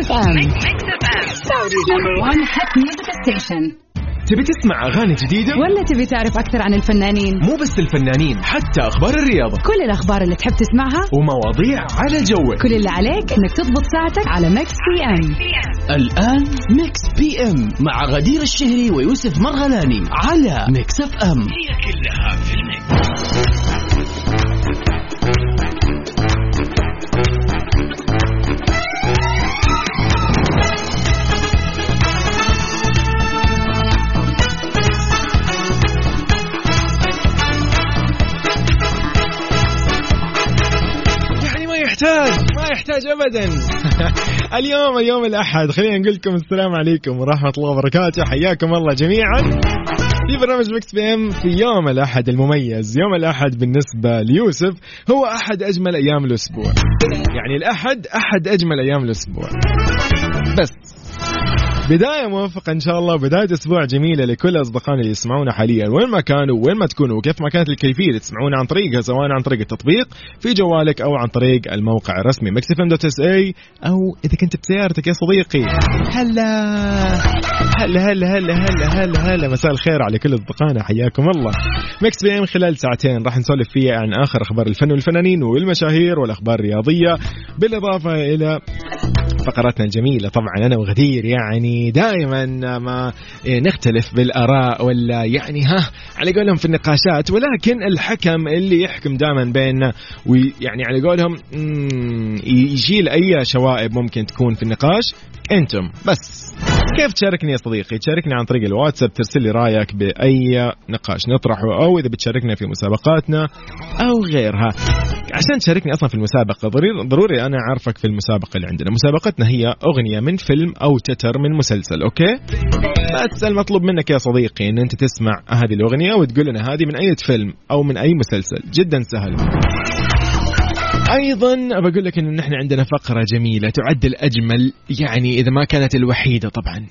FM Saudi's number one hit music station. تبي تسمع أغاني جديدة؟ ولا تبي تعرف أكثر عن الفنانين؟ مو بس الفنانين حتى أخبار الرياضة كل الأخبار اللي تحب تسمعها ومواضيع على جوك كل اللي عليك إنك تضبط ساعتك على Mix PM الآن Mix PM مع غدير الشهري ويوسف مرغلاني على Mix FM هي كلها في ال Mix. يحتاج. ما يحتاج ابدا. اليوم اليوم الأحد. خلينا نقول لكم السلام عليكم ورحمة الله وبركاته. حياكم الله جميعا. في برنامج Mix PM في يوم الأحد المميز. يوم الأحد بالنسبة ليوسف هو أحد أجمل أيام الأسبوع. يعني الأحد أحد أجمل أيام الأسبوع. بس. بداية موفقة إن شاء الله بداية أسبوع جميلة لكل أصدقائنا اللي يسمعونا حاليا وين ما كانوا وين ما تكونوا وكيف ما كانت الكيفية تسمعونا عن طريقها سواء عن طريق التطبيق في جوالك أو عن طريق الموقع الرسمي mixfm dot SA أو إذا كنت بسيارتك يا صديقي. هلا هلا هلا هلا هلا هلا هلا مساء الخير على كل أصدقائنا حياكم الله. Mix PM خلال ساعتين راح نسولف فيها عن آخر أخبار الفن والفنانين والمشاهير والأخبار الرياضية بالإضافة إلى فقراتنا الجميلة طبعا أنا وغدير يعني دائما ما نختلف بالآراء ولا يعني ها على قولهم في النقاشات ولكن الحكم اللي يحكم دائما بيننا ويعني على قولهم يشيل أي شوائب ممكن تكون في النقاش أنتم بس. كيف تشاركني يا صديقي؟ تشاركني عن طريق الواتساب ترسل لي رأيك بأي نقاش نطرحه أو إذا بتشاركنا في مسابقاتنا أو غيرها. عشان تشاركني أصلا في المسابقة ضروري, أنا أعرفك في المسابقة اللي عندنا. مسابقتنا هي أغنية من فيلم أو تتر من مسلسل أوكي؟ بس المطلوب منك يا صديقي أن أنت تسمع هذه الأغنية وتقول لنا هذه من أي فيلم أو من أي مسلسل. جدا سهل. أيضا بقول لك إنه نحن عندنا فقرة جميلة تعد الأجمل يعني إذا ما كانت الوحيدة طبعا.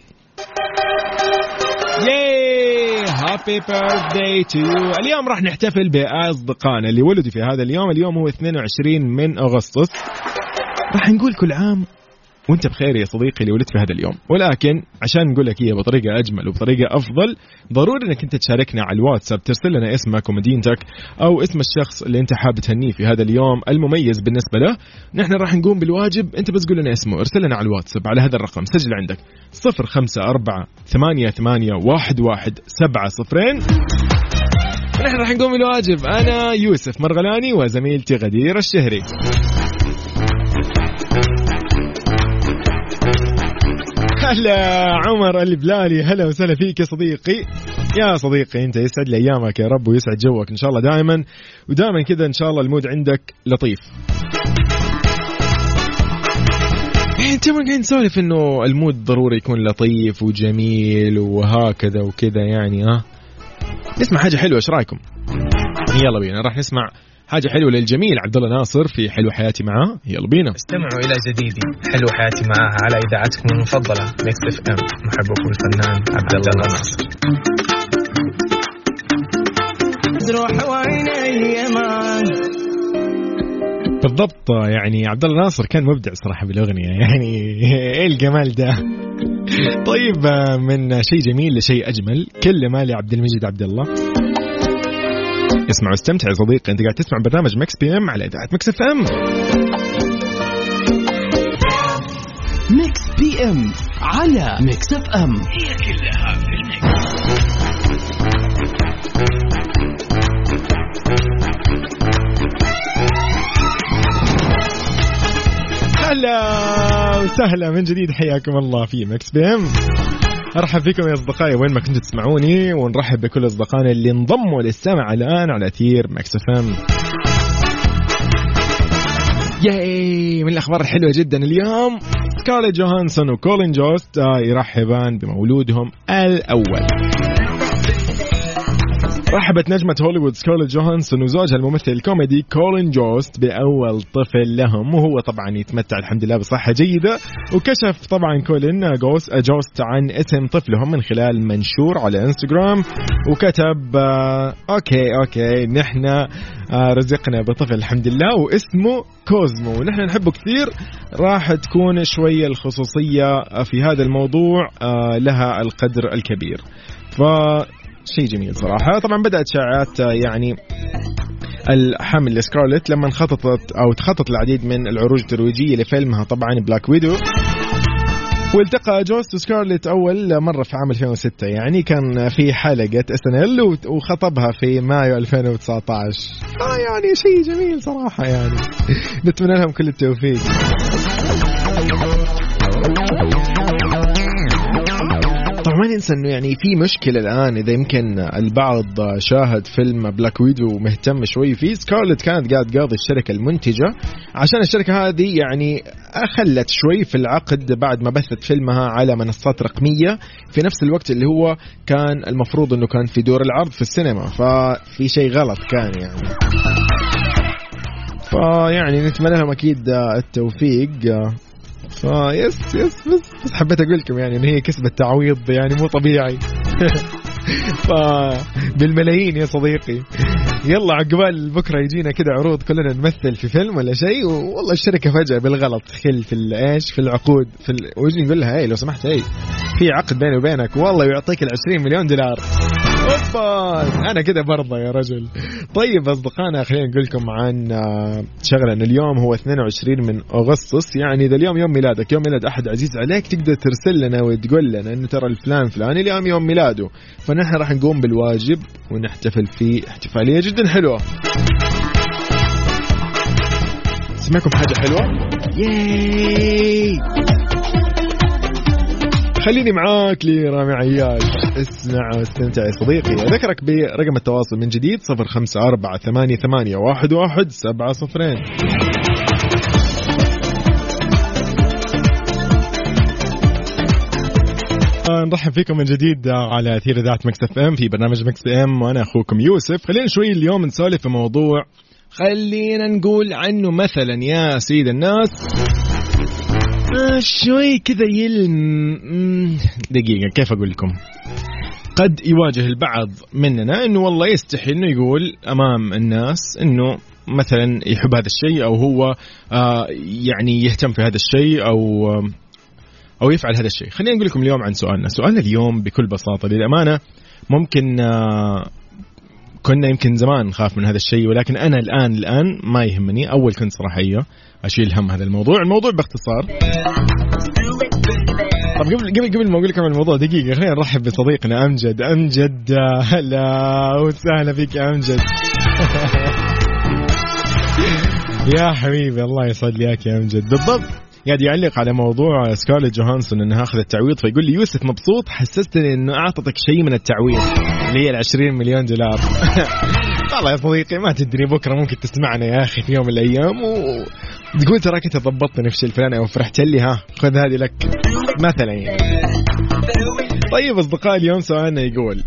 yay happy birthday to you اليوم راح نحتفل بأصدقائنا اللي ولدوا في هذا اليوم. اليوم هو 22 من أغسطس. راح نقول كل عام وأنت بخير يا صديقي اللي ولدت في هذا اليوم. ولكن عشان نقول لك هي بطريقة أجمل وبطريقة أفضل ضروري إنك أنت تشاركنا على الواتساب ترسل لنا اسمك ومدينتك أو اسم الشخص اللي أنت حاب تهنيه في هذا اليوم المميز بالنسبة له. نحن راح نقوم بالواجب أنت بس قول لنا اسمه ارسل لنا على الواتساب على هذا الرقم. سجل عندك 054 ثمانية ثمانية واحد واحد سبعة صفرين. نحن راح نقوم بالواجب. أنا يوسف مرغلاني وزميلتي غدير الشهري. هلا عمر البلالي هلا وسهلا فيك يا صديقي. يا صديقي انت يسعد لي ايامك يا رب ويسعد جوك إن شاء الله دائما. ودائما كذا إن شاء الله ال mood عندك لطيف. إنت ما قاعد نسولف إنه ال mood ضروري يكون لطيف وجميل وهكذا وكذا يعني ها؟ نسمع حاجة حلوة إيش رأيكم؟ يلا بينا راح نسمع حاجة حلوة للجميل. عبد الله ناصر في حلو حياتي معاه. يلا بينا. استمعوا إلى جديدي حلو حياتي معاه على إذاعتكم المفضلة Mix FM محبكم الفنان عبد الله ناصر. تروح وعيني بالضبط يعني عبد الله ناصر كان مبدع صراحة بالأغنية. يعني إيه الجمال ده؟ طيب من شيء جميل لشيء أجمل كل ما لعبد المجيد عبد الله اسمع واستمتع يا صديقي. انت قاعد تسمع برنامج Mix PM على إذاعة Mix FM. Mix PM على Mix FM. هي كلها في ال mix. هلا وسهلا من جديد حياكم الله في Mix PM. أرحب فيكم يا أصدقائي وين ما كنتوا تسمعوني ونرحب بكل أصدقائنا اللي انضموا للسمع الآن على أثير Mix FM. yay من الأخبار الحلوة جدا اليوم سكارليت جوهانسون وكولين جوست يرحبان بمولودهم الأول. رحبت نجمة هوليوود سكارلت جوهانسون وزوجها الممثل الكوميدي كولين جوست بأول طفل لهم. وهو طبعا يتمتع الحمد لله بصحة جيدة. وكشف طبعا كولين جوست, جوست عن اسم طفلهم من خلال منشور على إنستغرام. وكتب آه okay okay نحن آه رزقنا بطفل الحمد لله واسمه كوزمو. ونحن نحبه كثير. راح تكون شوية الخصوصية في هذا الموضوع آه لها القدر الكبير. ف شيء جميل صراحة. طبعا بدأت شائعات يعني الحمل لسكارلت لما خططت أو تخطط العديد من العروض الترويجية لفيلمها طبعا Black Widow. والتقى جوست وسكارلت أول مرة في عام 2006 يعني كان في حلقة SNL وخطبها في مايو 2019 آه يعني شيء جميل صراحة يعني. نتمنى لهم كل التوفيق. ننسى أنه يعني في مشكلة الآن إذا يمكن البعض شاهد فيلم بلاك ويدو ومهتم شوي فيه. سكارلت كانت قاعد تقاضي الشركة المنتجة. عشان الشركة هذه يعني أخلت شوي في العقد بعد ما بثت فيلمها على منصات رقمية. في نفس الوقت اللي هو كان المفروض إنه كان في دور العرض في السينما. ففي شيء غلط كان يعني. فيعني نتمنى لهم أكيد التوفيق. ف yes yes بس, بس حبيت أقول لكم يعني إن هي كسبت تعويض يعني مو طبيعي. بالملايين يا صديقي. يلا عقبال بكرة يجينا كذا عروض كلنا نمثل في فيلم ولا شيء والله الشركة فجأة بالغلط. خل في إيش؟ في العقود. في ال... ويجي يقول لها اي لو سمحت اي في عقد بيني وبينك. والله يعطيك ال 20 مليون دولار. اوبا أنا كذا برضى يا رجل. طيب أصدقائنا خلينا نقول لكم عن شغله ان اليوم. هو 22 من أغسطس. يعني إذا اليوم يوم ميلادك يوم ميلاد أحد عزيز عليك تقدر ترسل لنا وتقول لنا انه ترى الفلان فلاني اليوم يوم ميلاده. فنحن راح نقوم بالواجب ونحتفل فيه احتفالية جدا حلوة. سمعكم حاجة حلوة؟ yay! خليني معاك لرامي عياش. اسمع واستمتع يا صديقي. أذكرك برقم التواصل من جديد صفر خمسة أربعة ثمانية, ثمانية واحد, واحد سبعة صفرين. نرحب فيكم من جديد على أثير إذاعة Mix FM في برنامج Mix PM وأنا أخوكم يوسف. خلينا شوي اليوم نسولف في موضوع خلينا نقول عنه مثلا يا سيد الناس. آه شوي كذا يلم دقيقة كيف أقول لكم؟ قد يواجه البعض مننا أنه والله يستحي أنه يقول أمام الناس أنه مثلا يحب هذا الشيء أو هو آه يعني يهتم في هذا الشيء أو آه أو يفعل هذا الشيء. خلينا نقول لكم اليوم عن سؤالنا. سؤالنا اليوم بكل بساطة للأمانة ممكن كنا يمكن زمان نخاف من هذا الشيء ولكن أنا الآن الآن ما يهمني. أول كنت صراحة أيوه أشيل هم هذا الموضوع. الموضوع باختصار. طب قبل قبل قبل ما أقول لكم الموضوع دقيقة خلينا نرحب بصديقنا أمجد. أمجد هلا وسهلا فيك يا أمجد. يا حبيبي الله يسعد لياك يا أمجد. بالضبط. قاعد يعلق على موضوع سكارلت جوهانسون إنها أخذت تعويض فيقول لي يوسف مبسوط حسستني إنه أعطتك شيء من التعويض. اللي هي ال 20 مليون دولار. والله يا صديقي ما تدري بكرة ممكن تسمعنا يا أخي في يوم من الأيام وتقول تراك أنت ضبطتني في الشيء الفلاني أو فرحت لي ها؟ خذ هذه لك مثلا. يعني طيب اصدقائي اليوم سؤالنا يقول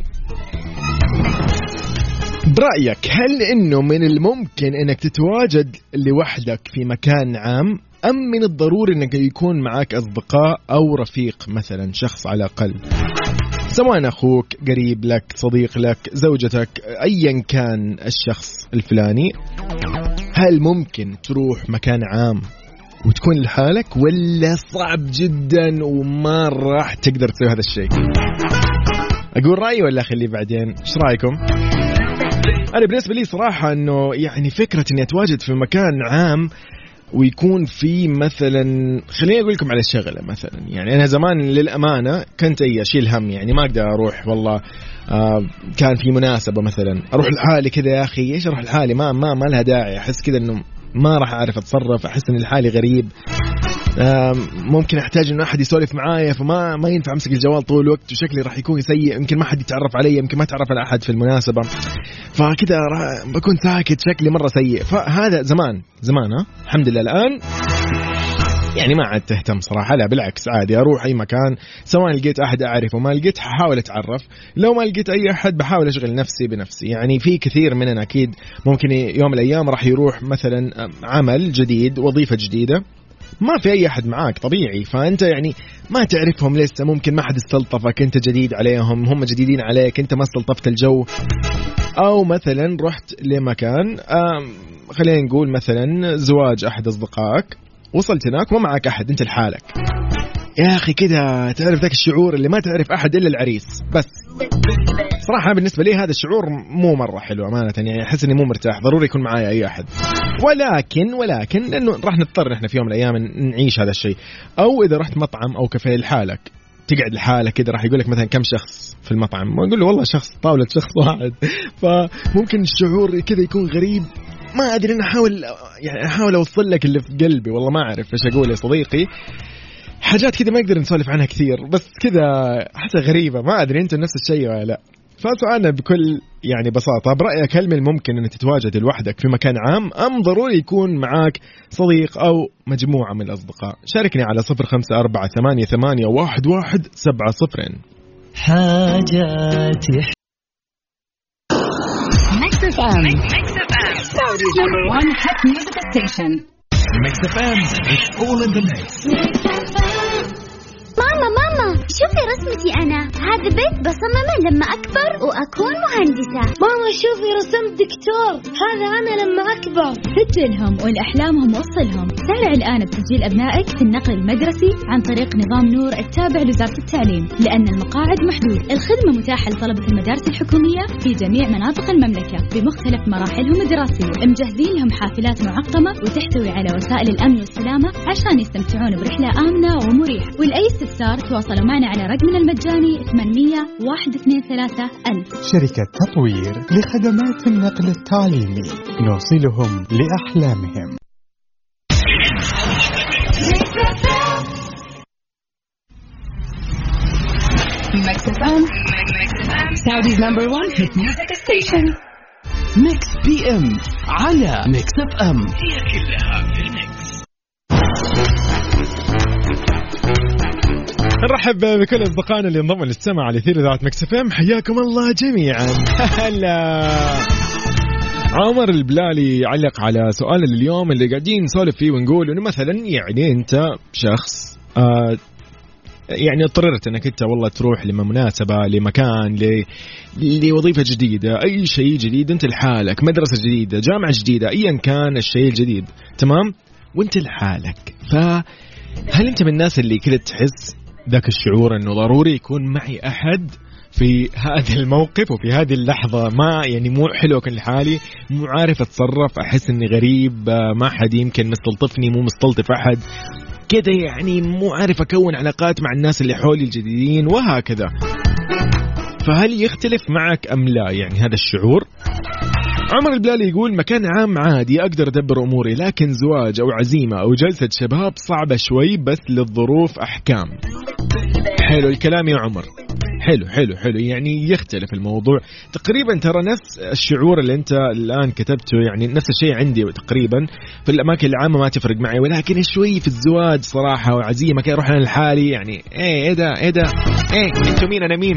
برأيك هل إنه من الممكن إنك تتواجد لوحدك في مكان عام أم من الضروري إنك يكون معك أصدقاء أو رفيق مثلا شخص على الأقل؟ سواء أخوك قريب لك صديق لك زوجتك ايا كان الشخص الفلاني هل ممكن تروح مكان عام وتكون لحالك ولا صعب جدا وما راح تقدر تسوي هذا الشيء؟ أقول رأيي ولا أخليه بعدين؟ إيش رأيكم؟ أنا بالنسبة لي صراحة إنه يعني فكرة إني أتواجد في مكان عام ويكون في مثلا خليني أقول لكم على شغله مثلا. يعني أنا زمان للأمانة كنت أي أشيل هم يعني ما أقدر أروح والله آه كان في مناسبة مثلا أروح لحالي كذا يا أخي إيش أروح لحالي؟ ما ما ما لها داعي. أحس كذا إنه ما راح أعرف أتصرف أحس إن لحالي غريب. ممكن أحتاج إنه أحد يسولف معايا فما ما ينفع أمسك الجوال طول الوقت وشكلي راح يكون سيء يمكن ما حد يتعرف علي يمكن ما تعرف على أحد في المناسبة. فكذا بكون ساكت شكلي مرة سيء. فهذا زمان زمان ها؟ الحمد لله. الآن يعني ما عاد تهتم صراحة لا بالعكس عادي. أروح أي مكان سواء لقيت أحد أعرفه ما لقيت حاول أتعرف. لو ما لقيت أي أحد بحاول أشغل نفسي بنفسي. يعني في كثير مننا أكيد ممكن يوم الأيام راح يروح مثلا عمل جديد وظيفة جديدة. ما في أي أحد معاك طبيعي. فأنت يعني ما تعرفهم لسه ممكن ما حد استلطفك أنت جديد عليهم هم جديدين عليك أنت ما استلطفت الجو. أو مثلا رحت لمكان خلينا نقول مثلا زواج أحد أصدقائك وصلت هناك وما معك أحد أنت لحالك. يا أخي كذا تعرف ذاك الشعور اللي ما تعرف أحد إلا العريس بس. صراحة بالنسبة لي هذا الشعور مو مرة حلو أمانة يعني أحس إني مو مرتاح ضروري يكون معايا أي أحد. ولكن ولكن لأنه راح نضطر إحنا في يوم من الأيام نعيش هذا الشيء. أو إذا رحت مطعم أو كافيه لحالك تقعد لحالك كذا راح يقول لك مثلا كم شخص في المطعم؟ أقول له والله شخص طاولة شخص واحد. فممكن الشعور كذا يكون غريب. ما أدري أنا أحاول يعني أحاول أوصل لك اللي في قلبي والله ما أعرف إيش أقول يا صديقي. حاجات كذا ما نقدر نسولف عنها كثير بس كذا احسها غريبة ما أدري أنت نفس الشيء ولا لا فسؤالنا بكل يعني بساطة برأيك هل من الممكن أن تتواجد لوحدك في مكان عام أم ضروري يكون معك صديق أو مجموعة من الأصدقاء شاركني على صفر خمسة أربعة ثمانية, ثمانية واحد, واحد سبعة صفرين حاجاتي Mix FM. Mix FM. Saudi's number one hit music station. Mix FM, it's all in the mix. ماما ماما شوفي رسمتي أنا. هذا بيت بصممه لما أكبر وأكون مهندسة. ماما شوفي رسمت دكتور. هذا أنا لما أكبر. سجلهم ولأحلامهم وصلهم سارع الآن بتسجيل أبنائك في النقل المدرسي عن طريق نظام نور التابع لوزارة التعليم لأن المقاعد محدود. الخدمة متاحة لطلبة المدارس الحكومية في جميع مناطق المملكة بمختلف مراحلهم الدراسية. مجهزين لهم حافلات معقمة وتحتوي على وسائل الأمن والسلامة عشان يستمتعون برحلة آمنة ومريحة. ولأي استفسار تواصلوا معنا على رقمنا المجاني 800 123 ألف شركة تطوير لخدمات النقل التعليمي نوصلهم لأحلامهم Mix FM. Saudi's number one hit music station. Mix PM على Mix FM نرحب بكل أصدقائنا اللي انضموا للسمع على اثير إذاعة مكس حياكم الله جميعا. هلا. عمر البلالي يعلق على سؤال اليوم اللي قاعدين نسولف فيه ونقول إنه مثلا يعني أنت شخص آه يعني اضطررت إنك أنت والله تروح لمناسبة لمكان ل... لوظيفة جديدة أي شيء جديد أنت لحالك مدرسة جديدة جامعة جديدة ايا كان الشيء الجديد تمام؟ وأنت لحالك. فهل أنت من الناس اللي كذا تحس ذاك الشعور إنه ضروري يكون معي أحد في هذا الموقف وفي هذه اللحظة. ما يعني مو حلو كل لحالي مو عارف أتصرف أحس إني غريب ما حد يمكن مستلطفني مو مستلطف أحد. كذا يعني مو عارف أكون علاقات مع الناس اللي حولي الجديدين وهكذا. فهل يختلف معك أم لا؟ يعني هذا الشعور؟ عمر البلالي يقول مكان عام عادي أقدر أدبر أموري لكن زواج أو عزيمة أو جلسة شباب صعبة شوي بس للظروف أحكام. حلو الكلام يا عمر. حلو حلو حلو. يعني يختلف الموضوع. تقريبا ترى نفس الشعور اللي أنت الآن كتبته يعني نفس الشيء عندي تقريبا. في الأماكن العامة ما تفرق معي ولكن شوي في الزواج صراحة وعزيمة كذا أروح أنا لحالي يعني إيه إيه ده إيه ده إيه أنتوا مين؟ أنا مين؟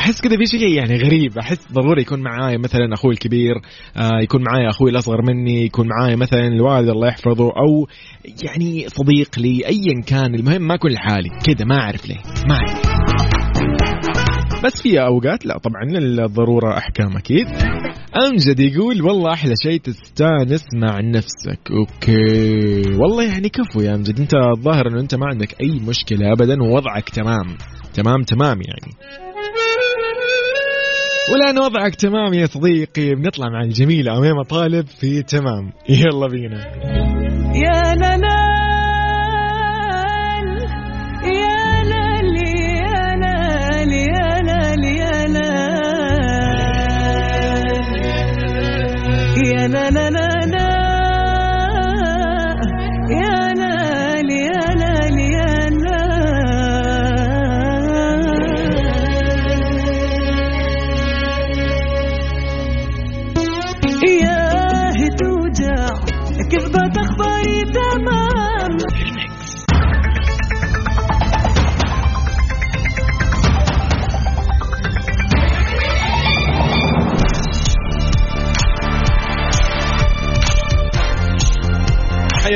أحس كذا في شيء يعني غريب. أحس ضروري يكون معاي مثلا أخوي الكبير آه يكون معاي أخوي الأصغر مني يكون معاي مثلا الوالد الله يحفظه أو يعني صديق لي ايا كان. المهم ما أكون لحالي. كذا ما أعرف ليه. ما أعرف. بس في أوقات لا طبعا الضرورة أحكام أكيد. امجد يقول والله أحلى شيء تستانس مع نفسك. أوكي. والله يعني كفو يا امجد أنت الظاهر إنه أنت ما عندك أي مشكلة ابدا ووضعك تمام. تمام تمام يعني. ولان وضعك تمام يا صديقي. بنطلع مع الجميلة أميمة طالب في تمام. يلا بينا. يا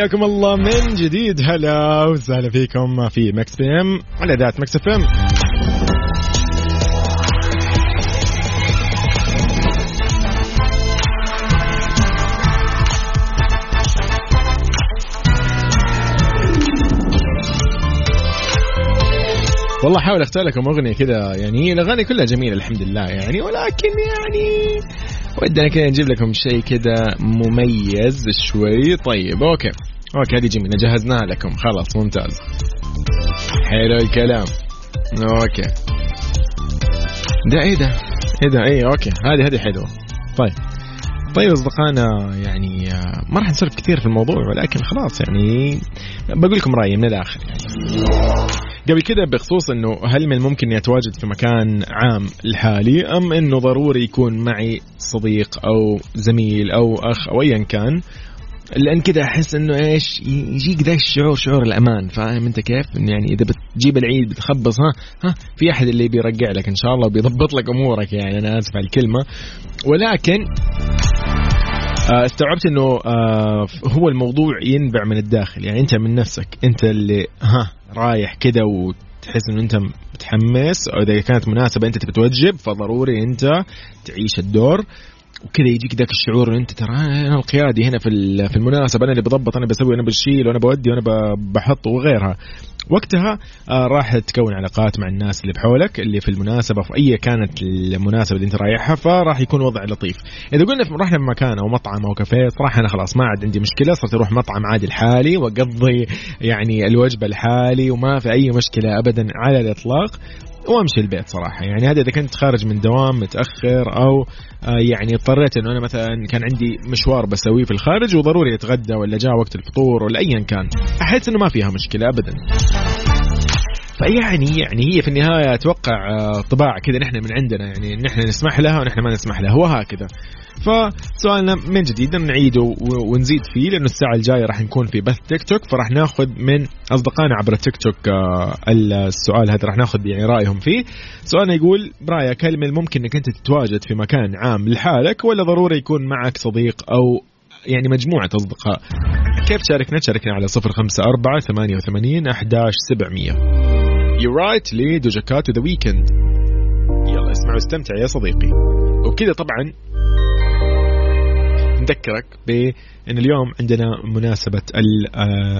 حياكم الله من جديد. هلا وسهلا فيكم في Mix PM على إذاعة Mix FM. والله حاول أختار لكم أغنية كذا يعني الأغاني كلها جميلة الحمد لله يعني ولكن يعني ودنا كذا نجيب لكم شيء كذا مميز شوي. طيب okay. okay هذه جميلة. جهزناها لكم. خلاص ممتاز. حلو الكلام. okay. ده إيه ده؟ إيه ده؟ إيه okay. هذه هذه حلوة. طيب. طيب أصدقائنا يعني ما راح نسولف كثير في الموضوع ولكن خلاص يعني بقول لكم رأيي من الآخر يعني. قبل كده بخصوص إنه هل من الممكن إني أتواجد في مكان عام لحالي أم إنه ضروري يكون معي صديق أو زميل أو أخ أو ايا كان لأن كذا أحس إنه إيش يجيك ذا الشعور شعور الأمان فاهم أنت كيف؟ إن يعني إذا بتجيب العيد بتخبص ها ها في أحد اللي بيرجع لك إن شاء الله وبيضبط لك أمورك يعني أنا آسف على الكلمة ولكن آه، استوعبت إنه آه، هو الموضوع ينبع من الداخل يعني أنت من نفسك أنت اللي ها رايح كده وتحس إنه أنت متحمس أو إذا كانت مناسبة أنت تبي توجب فضروري أنت تعيش الدور وكذا يجيك ذاك الشعور أنت ترى أنا القيادي هنا في في المناسبة أنا اللي بضبط أنا بسوي أنا بشيل وأنا بودي وأنا بحط وغيرها. وقتها آه راح تكون علاقات مع الناس اللي بحولك اللي في المناسبة في أي كانت المناسبة اللي أنت رايحها فراح يكون وضع لطيف. إذا قلنا رحنا في مكان أو مطعم أو كافيه صراحة أنا خلاص ما عاد عندي مشكلة صرت أروح مطعم عادي لحالي وأقضي يعني الوجبة لحالي وما في أي مشكلة ابدا على الإطلاق. وامشي البيت صراحة. يعني هذا إذا كنت خارج من دوام متأخر أو آه، يعني اضطريت إنه أنا مثلا كان عندي مشوار بسويه في الخارج وضروري أتغدى ولا جاء وقت الفطور ولا ايا كان. أحس إنه ما فيها مشكلة ابدا. فيعني يعني هي في النهاية أتوقع آه، طباع كذا نحن من عندنا يعني نحن نسمح لها ونحن ما نسمح لها. وهكذا فسؤالنا من جديد نعيده ونزيد فيه لأنه الساعة الجاية راح نكون في بث تيك توك فراح ناخذ من أصدقائنا عبر التيك توك آه، السؤال هذا راح ناخذ يعني رأيهم فيه. سؤالنا يقول برايك هل من الممكن إنك أنت تتواجد في مكان عام لحالك ولا ضروري يكون معك صديق أو يعني مجموعة أصدقاء؟ كيف تشاركنا؟ تشاركنا على 054 88 11700 You Right ل Doja Cat The Weeknd يلا اسمع واستمتع يا صديقي. وبكذا طبعا نذكرك بان اليوم عندنا مناسبة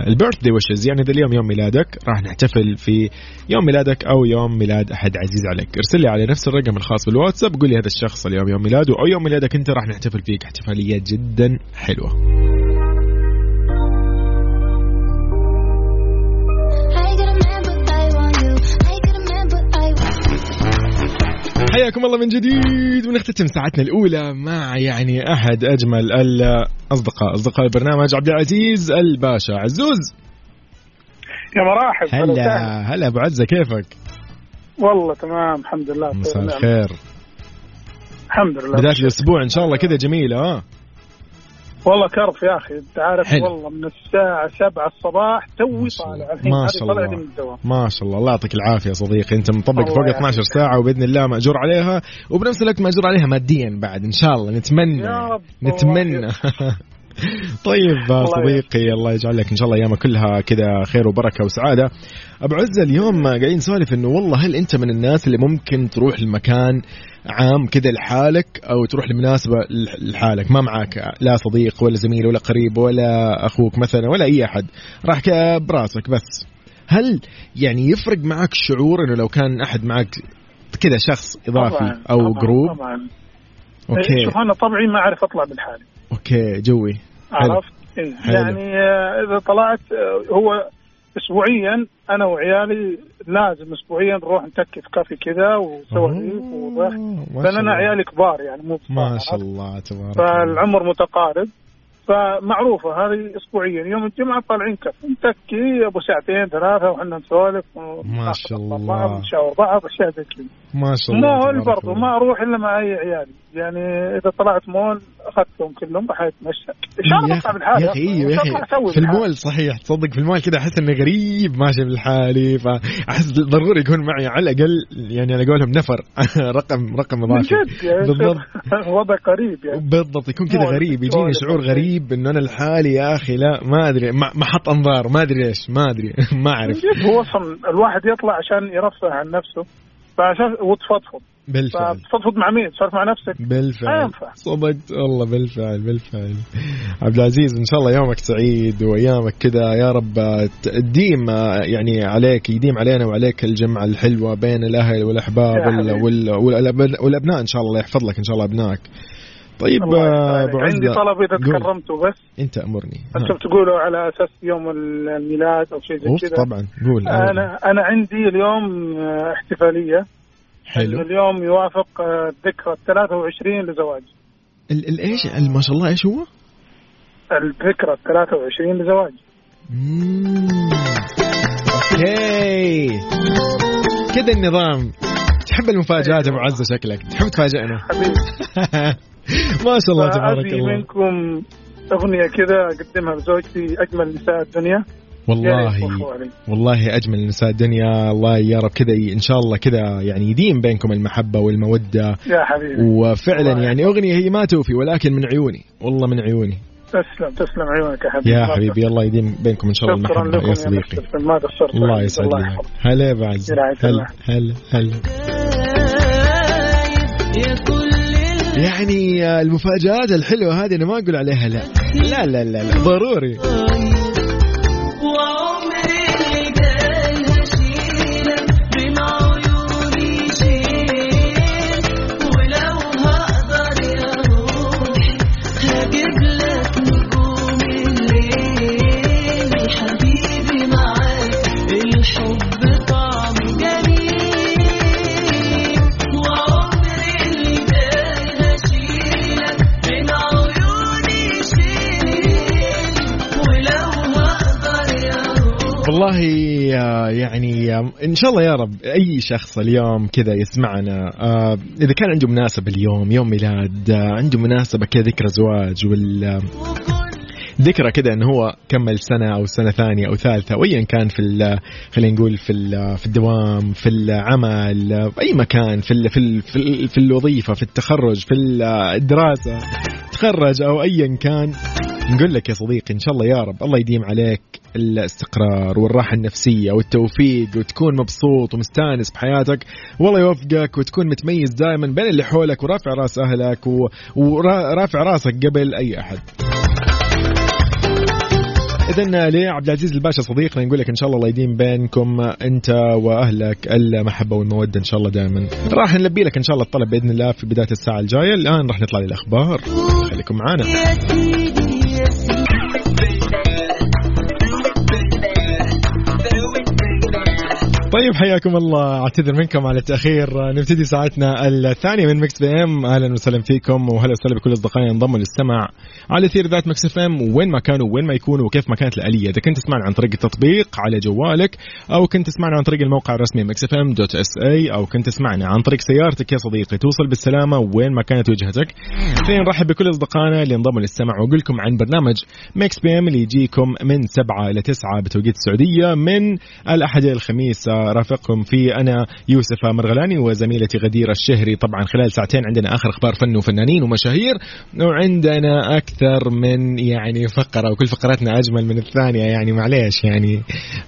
البيرث داي ويشز يعني إذا اليوم يوم ميلادك راح نحتفل في يوم ميلادك أو يوم ميلاد أحد عزيز عليك. ارسل لي على نفس الرقم الخاص بالواتساب قول لي هذا الشخص اليوم يوم ميلاده أو يوم ميلادك أنت راح نحتفل فيك. احتفالية جدا حلوة. حياكم الله من جديد ونختتم ساعتنا الأولى مع يعني أحد أجمل الاصدقاء أصدقاء البرنامج عبد العزيز الباشا. عزوز! يا مراحب هلا هلا أبو عزة كيفك؟ والله تمام الحمد لله مساء الخير. الحمد لله بداية الأسبوع إن شاء الله كذا جميلة آه والله كرف يا أخي أنت عارف حلو. والله من الساعة 7 الصباح توي طالع الحين. ما شاء الله. من الدوام. ما شاء الله. الله يعطيك العافية يا صديقي. أنت مطبق فوق 12 ساعة وبإذن الله مأجور عليها. وبنفس الوقت مأجور عليها ماديا بعد إن شاء الله. نتمنى. يا رب. نتمنى. طيب صديقي الله يجعل لك إن شاء الله أيامك كلها كذا خير وبركة وسعادة. أبو عزة اليوم قاعدين نسولف إنه والله هل أنت من الناس اللي ممكن تروح لمكان عام كذا لحالك أو تروح لمناسبة لحالك؟ ما معك لا صديق ولا زميل ولا قريب ولا أخوك مثلا ولا أي أحد. راح براسك بس. هل يعني يفرق معك الشعور إنه لو كان أحد معك كذا شخص إضافي طبعاً أو طبعاً جروب طبعا. okay. شوف أنا طبعي ما أعرف أطلع بالحالي okay جوي. عرفت. يعني آه، إذا طلعت آه، هو اسبوعيا أنا وعيالي لازم اسبوعيا نروح نتكي في كافي كذا وسواليف وضحك لأن أنا عيالي كبار يعني مو ما شاء الله تبارك فالعمر متقارب. فمعروفة هذه اسبوعيا. يوم الجمعة طالعين كف. نتكي أبو ساعتين ثلاثة وحنا نسولف ما شاء الله. نشاور بعض أشياء زي كذا. ما شاء الله برضه ما أروح إلا مع أي عيالي. يعني إذا طلعت مول أخذتهم كلهم راح أتمشى. إن شاء الله اطلع بالحالي يا أخي أيوه يا أخي في المول صحيح تصدق في المول كذا أحس اني غريب ماشي بالحالي فاحس ضروري يكون معي على الأقل يعني على قولهم نفر رقم رقم اضافي يعني بالضبط. وضع قريب يعني. بالضبط يكون كذا غريب يجيني شعور غريب إنه أنا لحالي يا أخي لا ما أدري ما حط أنظار ما أدري إيش ما أدري ما أعرف. هو أصلا الواحد يطلع عشان يرفه عن نفسه فعشان وتفضفض. بالفعل. تفضفض مع مين؟ تسولف مع نفسك. بالفعل. صدقت والله بالفعل بالفعل. عبد العزيز إن شاء الله يومك سعيد وأيامك كذا. يا رب تديم يعني عليك يديم علينا وعليك الجمعه الحلوة بين الأهل والأحباب والأبناء إن شاء الله يحفظ لك إن شاء الله أبنائك. طيب أبو عندي طلب إذا تكرمتوا بس. أنت أمرني. أنتم تقولوا على أساس يوم الميلاد أو شيء زي كذا. طبعا. قول. أنا أنا عندي اليوم احتفالية. حلو. اليوم يوافق الذكرى ال 23 لزواجي الايش ما شاء الله إيش هو؟ الذكرى ال 23 لزواجي أوكي. كذا النظام. تحب المفاجآت أبو عزة شكلك؟ تحب تفاجئنا؟ حبيبي. ما شاء الله تبارك الله. منكم أغنية كذا أقدمها لزوجتي أجمل نساء الدنيا. والله والله أجمل نساء الدنيا. الله يا رب كذا إن شاء الله كذا يعني يديم بينكم المحبة والمودة. يا حبيبي. وفعلا يعني أغنية هي ما توفي ولكن من عيوني. والله من عيوني. تسلم تسلم عيونك يا حبيبي. يا حبيبي الله يديم بينكم إن شاء الله. المحبه يا صديقي. ما قصرت الله يسعدك هلا يا بعز هلا هلا هلا. يعني المفاجآت الحلوة هذه أنا ما أقول عليها لا. لا لا لا, لا. ضروري. والله يعني إن شاء الله يا رب أي شخص اليوم كذا يسمعنا إذا كان عنده مناسبة اليوم يوم ميلاد عنده مناسبة كذا ذكرى زواج وال ذكرى كذا إنه هو كمل سنة أو سنة ثانية أو ثالثة وايا كان في خلينا نقول في في الدوام في العمل في أي مكان في ال في ال في, ال في الوظيفة في التخرج في الدراسة تخرج أو ايا كان. نقول لك يا صديقي إن شاء الله يا رب الله يديم عليك الاستقرار والراحة النفسية والتوفيق وتكون مبسوط ومستانس بحياتك. والله يوفقك وتكون متميز دائما بين اللي حولك ورافع رأس أهلك ورافع رأسك قبل أي أحد. اذا لعبد العزيز الباشا صديقنا نقول لك إن شاء الله الله يديم بينكم أنت وأهلك المحبة والمودة إن شاء الله دائما. راح نلبي لك إن شاء الله الطلب بإذن الله في بداية الساعة الجاية. الآن راح نطلع للأخبار. خليكم معنا see. طيب حياكم الله. اعتذر منكم على التأخير. نبتدي ساعتنا الثانية من Mix PM. أهلا وسهلا فيكم واهلا وسهلا بكل أصدقائي انضموا للسمع على أثير إذاعة Mix FM. وين ما كانوا وين ما يكونوا وكيف ما كانت الآلية. إذا كنت تسمعنا عن طريق التطبيق على جوالك أو كنت تسمعنا عن طريق الموقع الرسمي Mix FM dot SA أو كنت تسمعنا عن طريق سيارتك يا صديقي. توصل بالسلامة وين ما كانت وجهتك. خلينا نرحب بكل أصدقائنا اللي انضموا للسمع. وأقول لكم عن برنامج Mix PM اللي يجيكم من 7 إلى 9 بتوقيت السعودية من الأحد إلى الخميس رافقكم في أنا يوسف مرغلاني وزميلتي غدير الشهري. طبعا خلال ساعتين عندنا آخر أخبار فن وفنانين ومشاهير. وعندنا أكثر من يعني فقرة وكل فقراتنا أجمل من الثانية. يعني معليش يعني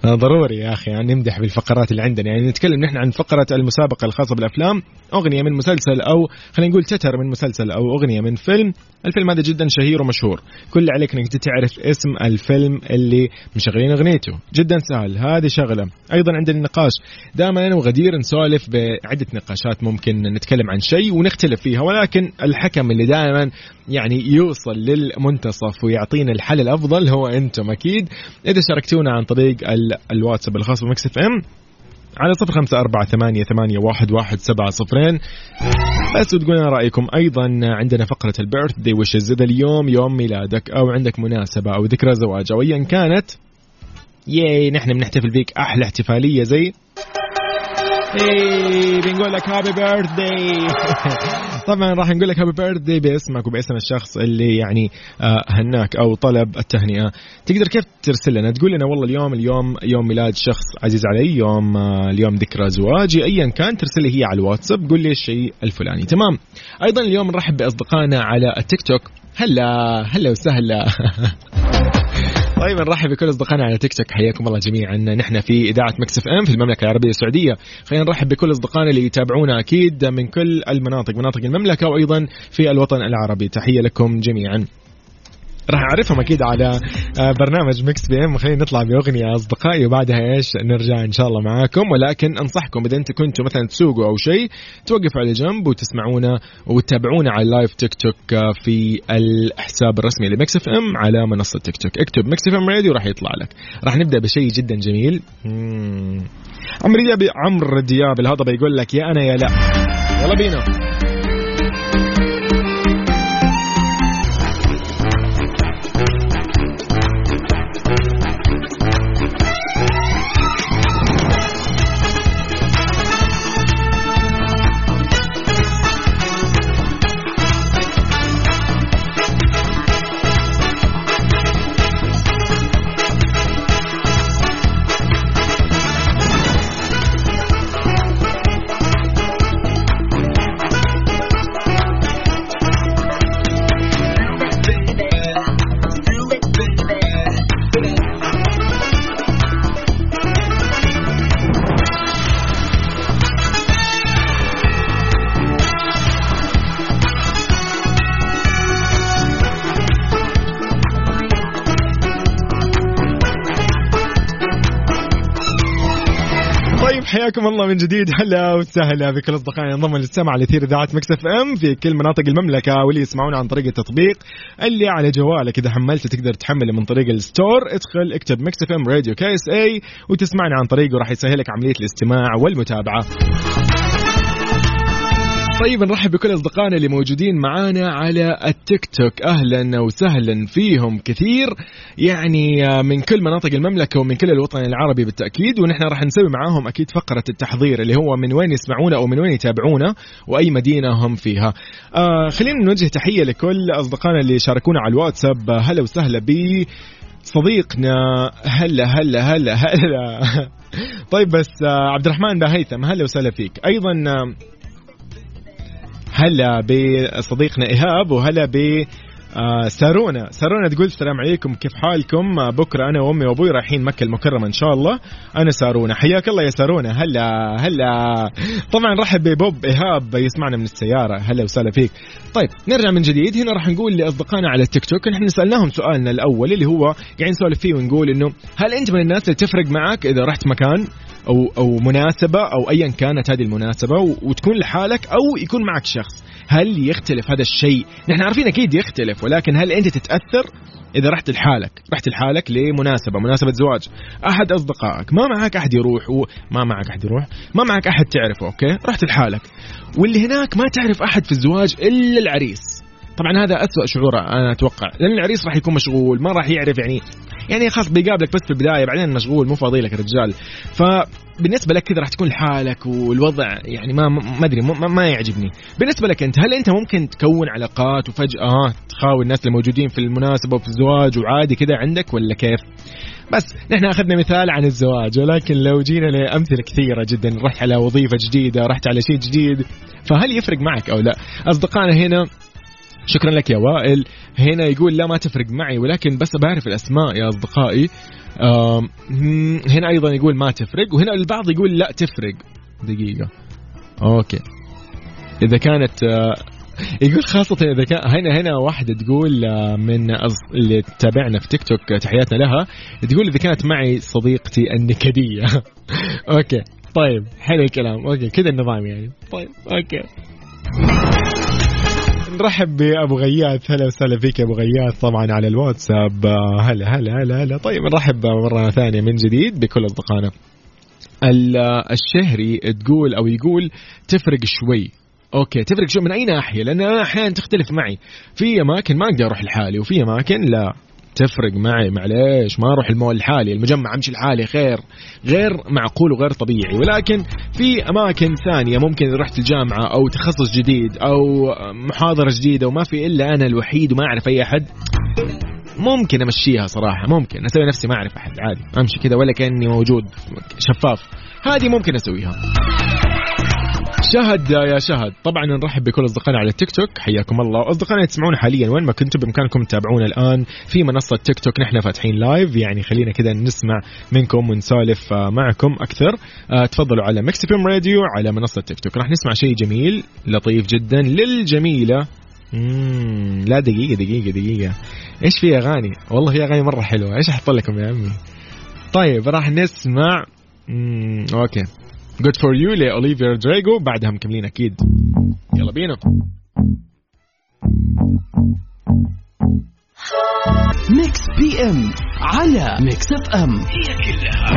ضروري يا أخي يعني نمدح بالفقرات اللي عندنا. يعني نتكلم نحن عن فقرة المسابقة الخاصة بالأفلام. أغنية من مسلسل أو خلينا نقول تتر من مسلسل أو أغنية من فيلم. الفيلم هذا جدا شهير ومشهور. كل اللي عليك إنك تعرف اسم الفيلم اللي مشغلين أغنيته. جدا سهل. هذه شغلة. أيضا عندنا النقاش. دائما أنا وغدير نسولف بعدة نقاشات ممكن نتكلم عن شيء ونختلف فيها ولكن الحكم اللي دائما يعني يوصل للمنتصف ويعطينا الحل الأفضل هو أنتم أكيد. إذا شاركتونا عن طريق الواتساب الخاص ب Mix FM على صفر خمسة أربعة ثمانية, ثمانية واحد, واحد سبعة صفرين. بس وتقولون رأيكم؟ أيضا عندنا فقرة ال birthday wishes إذا اليوم يوم ميلادك أو عندك مناسبة أو ذكرى زواج أو أيا كانت. yay نحن بنحتفل فيك أحلى احتفالية زي؟ اي بنقول لك happy birthday طبعا راح نقول لك happy birthday باسمك وباسم الشخص اللي يعني آه، هناك أو طلب التهنئة. تقدر كيف ترسل لنا؟ تقول لنا والله اليوم اليوم يوم ميلاد شخص عزيز علي يوم آه، اليوم ذكرى زواجي ايا كان ترسل لي هي على الواتساب قول لي الشيء الفلاني. تمام. أيضا اليوم نرحب بأصدقائنا على التيك توك. هلا هلا وسهلا. طيب نرحب بكل أصدقائنا على تيك توك. حياكم الله جميعا. نحن في إذاعة مكسف أم في المملكة العربية السعودية. خلينا نرحب بكل أصدقائنا اللي يتابعونا أكيد من كل المناطق مناطق المملكة وأيضا في الوطن العربي. تحية لكم جميعا. راح أعرفهم أكيد على آه، برنامج Mix PM خلينا نطلع بأغنية أصدقائي وبعدها إيش نرجع إن شاء الله معاكم. ولكن أنصحكم إذا أنتم كنتوا مثلا تسوقوا أو شيء توقفوا على جنب وتسمعونا وتتابعونا على ال live تيك توك في الحساب الرسمي ل Mix FM على منصة تيك توك اكتب Mix FM Radio راح يطلع لك. راح نبدأ بشيء جدا جميل. عمرو دياب عمرو دياب الهضبة يقول لك يا أنا يا لا. يلا بينا. حياكم الله من جديد. هلا وسهلا بكل أصدقائنا انضموا للسمع لأثير إذاعة Mix FM في كل مناطق المملكة واللي يسمعونا عن طريق التطبيق اللي على جوالك. إذا حملته تقدر تحمله من طريق ال store ادخل اكتب Mix FM Radio KSA وتسمعنا عن طريقه راح يسهلك عملية الاستماع والمتابعة. طيب نرحب بكل أصدقائنا اللي موجودين معانا على التيك توك. أهلا وسهلا فيهم كثير. يعني من كل مناطق المملكة ومن كل الوطن العربي بالتأكيد ونحن راح نسوي معاهم أكيد فقرة التحضير اللي هو من وين يسمعونا أو من وين يتابعونا وأي مدينة هم فيها. آه خلينا نوجه تحية لكل أصدقائنا اللي شاركونا على الواتساب. هلا وسهلا ب صديقنا. هلا هلا هلا هلا. طيب بس آه عبد الرحمن باهيثم هلا وسهلا فيك. أيضا آه هلا بصديقنا إيهاب وهلا ب آه سارونا. سارونا تقول السلام عليكم كيف حالكم؟ آه بكرة أنا وأمي وأبوي رايحين مكة المكرمة إن شاء الله. أنا سارونا. حياك الله يا سارونا. هلا هلا. طبعا رحب ببوب إيهاب يسمعنا من السيارة. هلا وسهلا فيك. طيب نرجع من جديد. هنا راح نقول لأصدقائنا على التيك توك. نحن سألناهم سؤالنا الأول اللي هو قاعدين نسولف فيه ونقول إنه هل أنت من الناس اللي تفرق معك إذا رحت مكان؟ أو أو مناسبة أو ايا كانت هذه المناسبة وتكون لحالك أو يكون معك شخص. هل يختلف هذا الشيء؟ نحن عارفين أكيد يختلف ولكن هل أنت تتأثر إذا رحت لحالك؟ رحت لحالك لمناسبة مناسبة زواج أحد أصدقائك ما معك أحد يروح وما معك أحد يروح ما معك أحد تعرفه أوكي؟ رحت لحالك. واللي هناك ما تعرف أحد في الزواج إلا العريس. طبعا هذا أسوأ شعور أنا أتوقع لأن العريس راح يكون مشغول ما راح يعرف يعني يعني خلاص بيقابلك بس في البداية بعدين مشغول مو فاضي لك الرجال. فبالنسبة لك كذا راح تكون لحالك والوضع يعني ما ما أدري ما, ما يعجبني. بالنسبة لك أنت هل أنت ممكن تكون علاقات وفجأة تخاوي الناس الموجودين في المناسبة وفي الزواج وعادي كذا عندك ولا كيف؟ بس نحن أخذنا مثال عن الزواج ولكن لو جينا لأمثلة كثيرة جدا رحت على وظيفة جديدة رحت على شيء جديد فهل يفرق معك أو لا؟ أصدقائنا هنا شكرا لك يا وائل. هنا يقول لا ما تفرق معي ولكن بس بعرف الأسماء يا أصدقائي. هنا أيضا يقول ما تفرق وهنا البعض يقول لا تفرق. دقيقة. أوكي. إذا كانت آه، يقول خاصة إذا كان هنا هنا واحدة تقول آه، من اللي تتابعنا في تيك توك تحياتنا لها تقول إذا كانت معي صديقتي النكدية. okay. طيب حلو الكلام. okay كذا النظام يعني. طيب okay. نرحب بأبو غياث. هلا وسهلا فيك يا أبو غياث. طبعا على الواتساب. هلا هلا هلا هلا. طيب نرحب مرة ثانية من جديد بكل أصدقائنا. الشهري تقول أو يقول تفرق شوي. okay تفرق شوي من أي ناحية؟ لأن أنا أحيانا تختلف معي. في أماكن ما أقدر أروح لحالي وفي أماكن لا. تفرق معي معليش ما أروح المول لحالي المجمع أمشي لحالي خير. غير معقول وغير طبيعي. ولكن في أماكن ثانية ممكن رحت الجامعة أو تخصص جديد أو محاضرة جديدة وما في إلا أنا الوحيد وما أعرف أي أحد ممكن أمشيها صراحة ممكن. أسوي نفسي ما أعرف أحد عادي. أمشي كذا ولا كأني موجود شفاف. هذه ممكن أسويها. شهد يا شهد. طبعا نرحب بكل أصدقائنا على التيك توك. حياكم الله. أصدقائنا تسمعونا حاليا وين ما كنتم بإمكانكم تتابعونا الآن في منصة تيك توك. نحن فاتحين live يعني خلينا كذا نسمع منكم ونسولف آه، معكم أكثر. آه، تفضلوا على Mix FM Radio على منصة تيك توك. راح نسمع شيء جميل لطيف جدا للجميلة. مم لا دقيقة دقيقة دقيقة. إيش في أغاني؟ والله في أغاني مرة حلوة، إيش أحط لكم يا عمي؟ طيب راح نسمع. مم. okay. good for you ل Olivia Rodrigo بعدها مكملين أكيد. يلا بينا. Mix PM على Mix FM هي كلها.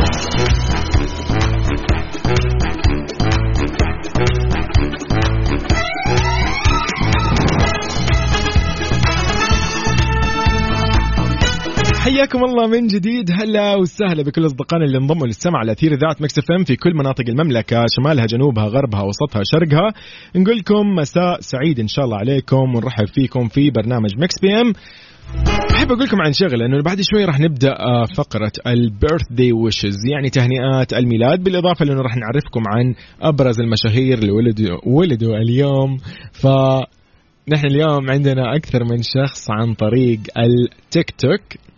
حياكم الله من جديد. هلا وسهلا بكل أصدقائنا اللي انضموا للسمع على أثير إذاعة Mix FM في كل مناطق المملكة شمالها جنوبها غربها وسطها شرقها. نقول لكم مساء سعيد إن شاء الله عليكم ونرحب فيكم في برنامج Mix PM. أحب أقول لكم عن شغلة إنه بعد شوي راح نبدأ آه، فقرة ال birthday wishes يعني تهنئات الميلاد. بالإضافة لأنه راح نعرفكم عن أبرز المشاهير اللي ولدوا ولدوا اليوم. ف نحن اليوم عندنا أكثر من شخص عن طريق التيك توك.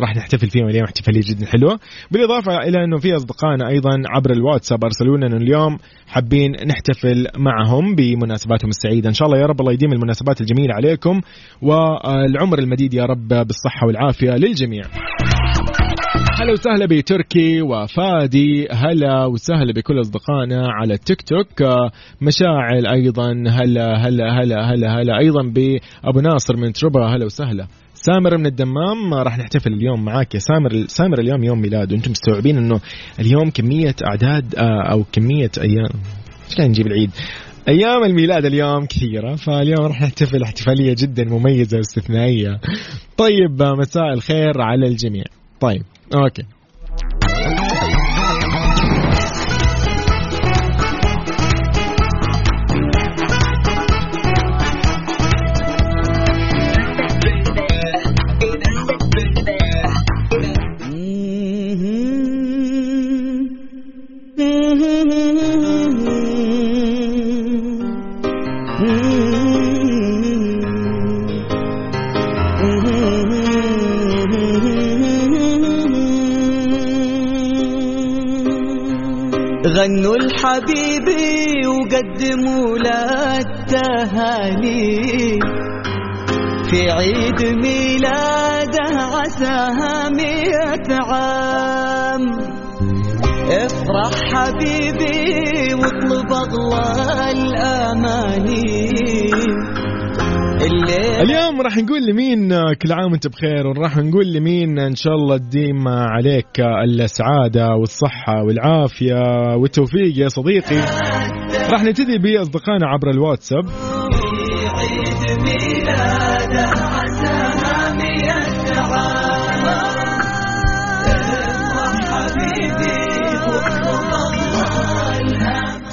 راح نحتفل فيهم اليوم احتفالية جدا حلوة. بالإضافة إلى إنه في أصدقائنا أيضا عبر الواتساب ارسلوا لنا اليوم حابين نحتفل معهم بمناسباتهم السعيدة. إن شاء الله يا رب الله يديم المناسبات الجميلة عليكم والعمر المديد يا رب بالصحة والعافية للجميع. هلا وسهلا بتركي وفادي. هلا وسهلا بكل أصدقائنا على التيك توك. مشاعل أيضا. هلا هلا هلا هلا هلا أيضا بأبو ناصر من تربا هلا وسهلا. سامر من الدمام راح نحتفل اليوم معاك يا سامر. سامر اليوم يوم ميلاد وأنتم مستوعبين انه اليوم كمية اعداد آه، أو كمية أيام إيش كان نجيب العيد؟ أيام الميلاد اليوم كثيرة فاليوم راح نحتفل احتفالية جدا مميزة واستثنائية. طيب آه، مساء الخير على الجميع. طيب أوكي. الحبيبي وقدموا له التهاني. في عيد ميلاده عساها مئة عام. افرح حبيبي واطلب أغلى الأماني. اليوم راح نقول لمين كل عام وانت بخير وراح نقول لمين إن شاء الله تديم عليك السعادة والصحة والعافية والتوفيق يا صديقي. راح نبتدي بأصدقائنا عبر الواتساب. عيد ميلاده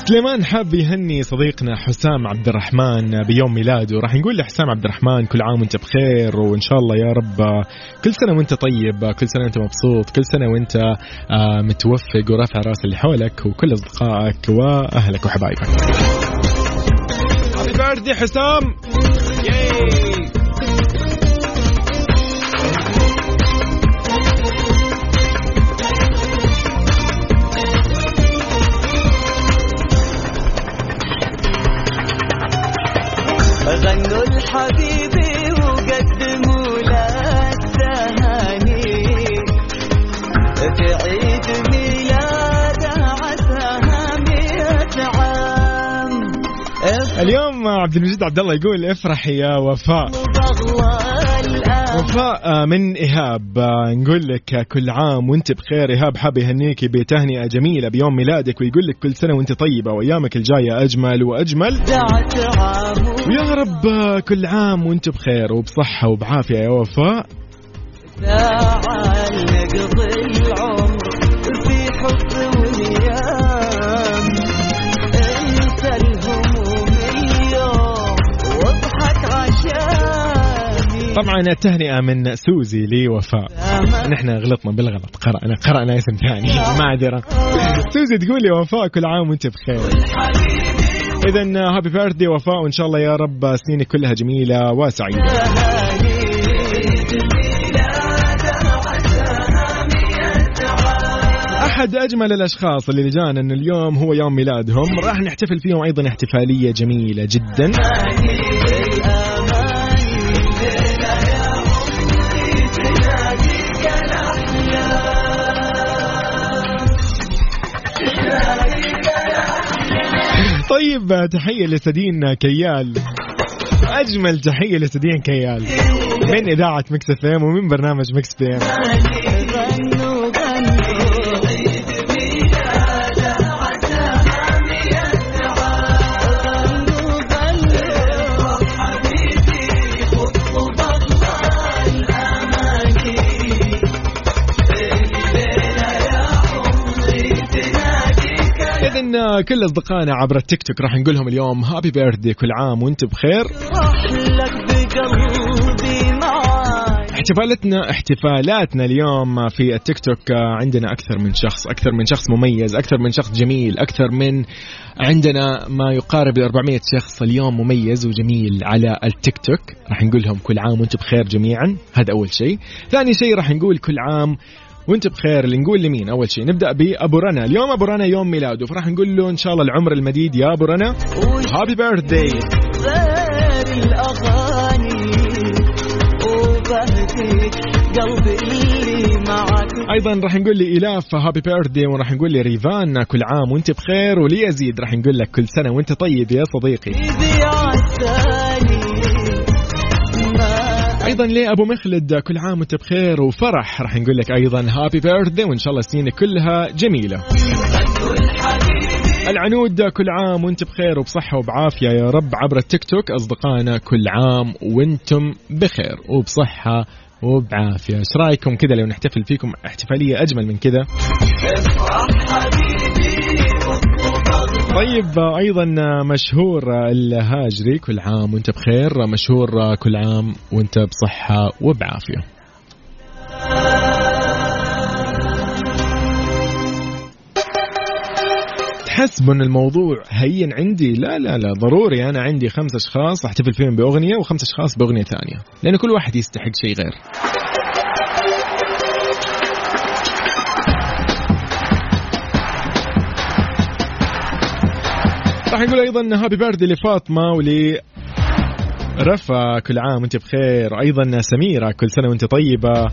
سليمان حاب يهني صديقنا حسام عبد الرحمن بيوم ميلاده. راح نقول لحسام عبد الرحمن كل عام وانت بخير وإن شاء الله يا رب كل سنة وانت طيب كل سنة وانت مبسوط كل سنة وانت آه، متوفق ورافع رأس اللي حولك وكل أصدقائك وأهلك وحبايبك. حسام! ياي غنوا الحبيبي وقدموا له التهاني في عيد ميلاده عساها مئة عام اليوم عبد المجيد عبد الله يقول افرح يا وفاء. وفاء آه، من إيهاب آه، نقول لك كل عام وانت بخير. إيهاب حاب يهنيك بتهنئة جميلة بيوم ميلادك ويقول لك كل سنة وانت طيبة وأيامك الجاية أجمل وأجمل. ويا رب آه، كل عام وانت بخير وبصحة وبعافية يا وفاء. طبعا التهنئة من سوزي لوفاء. نحن غلطنا بالغلط. قرأنا قرأنا اسم ثاني. معذرة سوزي تقول لي وفاء كل عام وانت بخير. إذا هابي بيرثدي وفاء وإن شاء الله يا رب سنينك كلها جميلة وسعيدة أحد أجمل الأشخاص اللي جانا اليوم هو يوم ميلادهم. راح نحتفل فيهم أيضا احتفالية جميلة جدا. طيب تحية لسدين كيال. أجمل تحية لسدين كيال. من إذاعة Mix FM ومن برنامج Mix PM. إذن كل أصدقائنا عبر التيك توك راح نقول لهم اليوم هابي بيرثدي كل عام وأنت بخير. احتفالاتنا احتفالاتنا اليوم في التيك توك عندنا أكثر من شخص أكثر من شخص مميز أكثر من شخص جميل أكثر من عندنا ما يقارب ال 400 شخص اليوم مميز وجميل على التيك توك. راح نقول لهم كل عام وأنتم بخير جميعا. هذا أول شيء. ثاني شيء راح نقول كل عام وانت بخير اللي نقول لمين؟ أول شيء نبدأ بأبو رنا. اليوم أبو رنا يوم ميلاده فراح نقول له إن شاء الله العمر المديد يا أبو رنا. happy birthday قلبي اللي معك. أيضا راح نقول لي الاف happy birthday وراح نقول لي ريفان كل عام وانت بخير وليزيد راح نقول لك كل سنة وانت طيب يا صديقي. أيضا لأبو مخلد كل عام وأنت بخير وفرح. راح نقول لك أيضا هابي بيرثدي وإن شاء الله سنينك كلها جميلة. العنود كل عام وأنت بخير وبصحة وبعافية يا رب عبر التيك توك. أصدقائنا كل عام وأنتم بخير وبصحة وبعافية. إيش رأيكم كذا لو نحتفل فيكم احتفالية أجمل من كذا؟ طيب أيضا مشهور الهاجري كل عام وأنت بخير مشهور كل عام وأنت بصحة وبعافية. تحسبوا ان الموضوع هين عندي؟ لا لا لا ضروري أنا عندي خمس أشخاص أحتفل فيهم بأغنية وخمس أشخاص بأغنية ثانية لأن كل واحد يستحق شيء غير. راح نقول أيضا هابي بيرثدي لفاطمة ولي رفا كل عام وأنت بخير. أيضا سميرة كل سنة وأنت طيبة.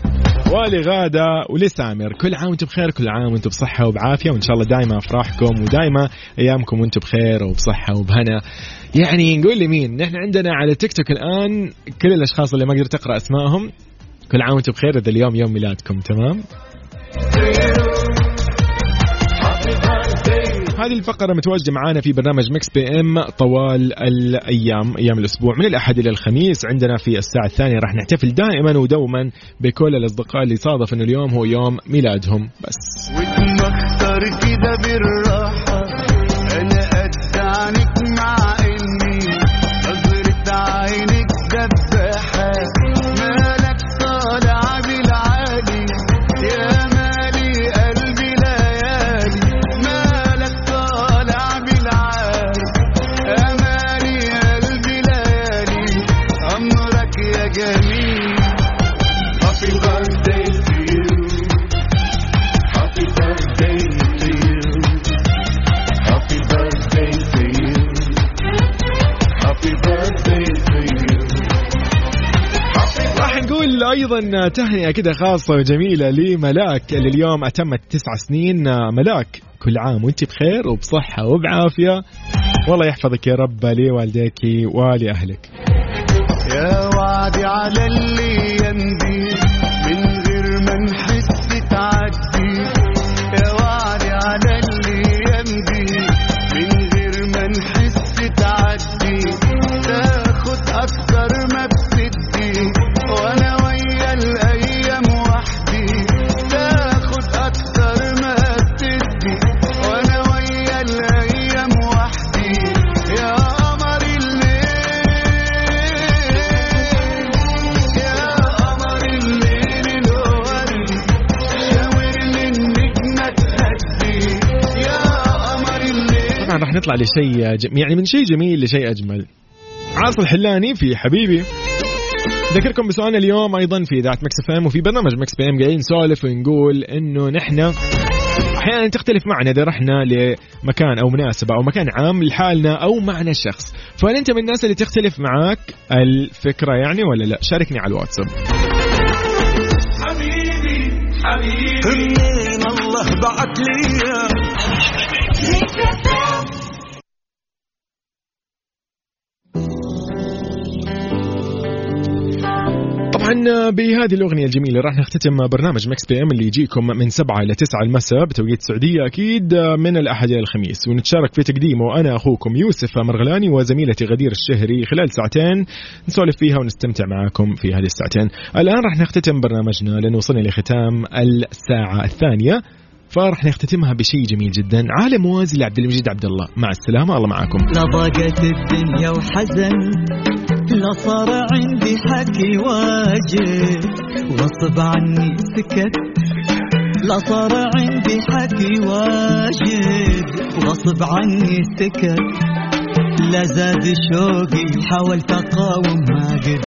ولغادة ولسامر كل عام وأنتم بخير كل عام وأنتم بصحة وبعافية. وإن شاء الله دائما أفراحكم ودائما أيامكم وأنتم بخير وبصحة وبهنا. يعني نقول لمين؟ نحن عندنا على تيك توك الآن كل الأشخاص اللي ما قدرت اقرا أسمائهم. كل عام وأنتم بخير اذا اليوم يوم ميلادكم. تمام؟ هذه الفقرة متواجدة معانا في برنامج Mix PM طوال الأيام أيام الأسبوع. من الأحد إلى الخميس عندنا في الساعة الثانية راح نحتفل دائما ودوما بكل الأصدقاء اللي صادف أنه اليوم هو يوم ميلادهم. بس. كده بالراحة أنا قد أيضا تهنئة كده خاصة وجميلة لملاك اللي اليوم أتمت تسع سنين. ملاك كل عام وأنت بخير وبصحة وبعافية. والله يحفظك يا رب لوالديك ولأهلك. يا وعدي على اللي نطلع لشيء جم... يعني من شيء جميل لشيء أجمل. عاصي الحلاني في حبيبي. ذكركم بسؤالنا اليوم أيضا في إذاعة Mix FM وفي برنامج Mix PM قاعدين نسولف ونقول إنه نحن أحيانا تختلف معنا إذا رحنا لمكان أو مناسبة أو مكان عام لحالنا أو معنا شخص. فهل أنت من الناس اللي تختلف معاك الفكرة يعني ولا لا؟ شاركني على الواتساب. حبيبي حبيبي. الله بعت لي؟ بهذه الأغنية الجميلة راح نختتم برنامج Mix PM اللي يجيكم من 7 إلى 9 المساء بتوقيت السعودية أكيد من الأحد إلى الخميس. ونتشارك في تقديمه أنا أخوكم يوسف مرغلاني وزميلتي غدير الشهري خلال ساعتين نسولف فيها ونستمتع معاكم في هذه الساعتين. الآن راح نختتم برنامجنا لأنه وصلنا لختام الساعة الثانية. فراح نختتمها بشيء جميل جدا. عالم موازي لعبد المجيد عبد الله. مع السلامة. الله معكم. لا الدنيا وحزن. لا صار عندي حكي واجب. وصب عني سكت. لا صار عندي حكي واجب. وصب عني سكت. لا زاد شوقي حاولت أقاوم ما قدرت.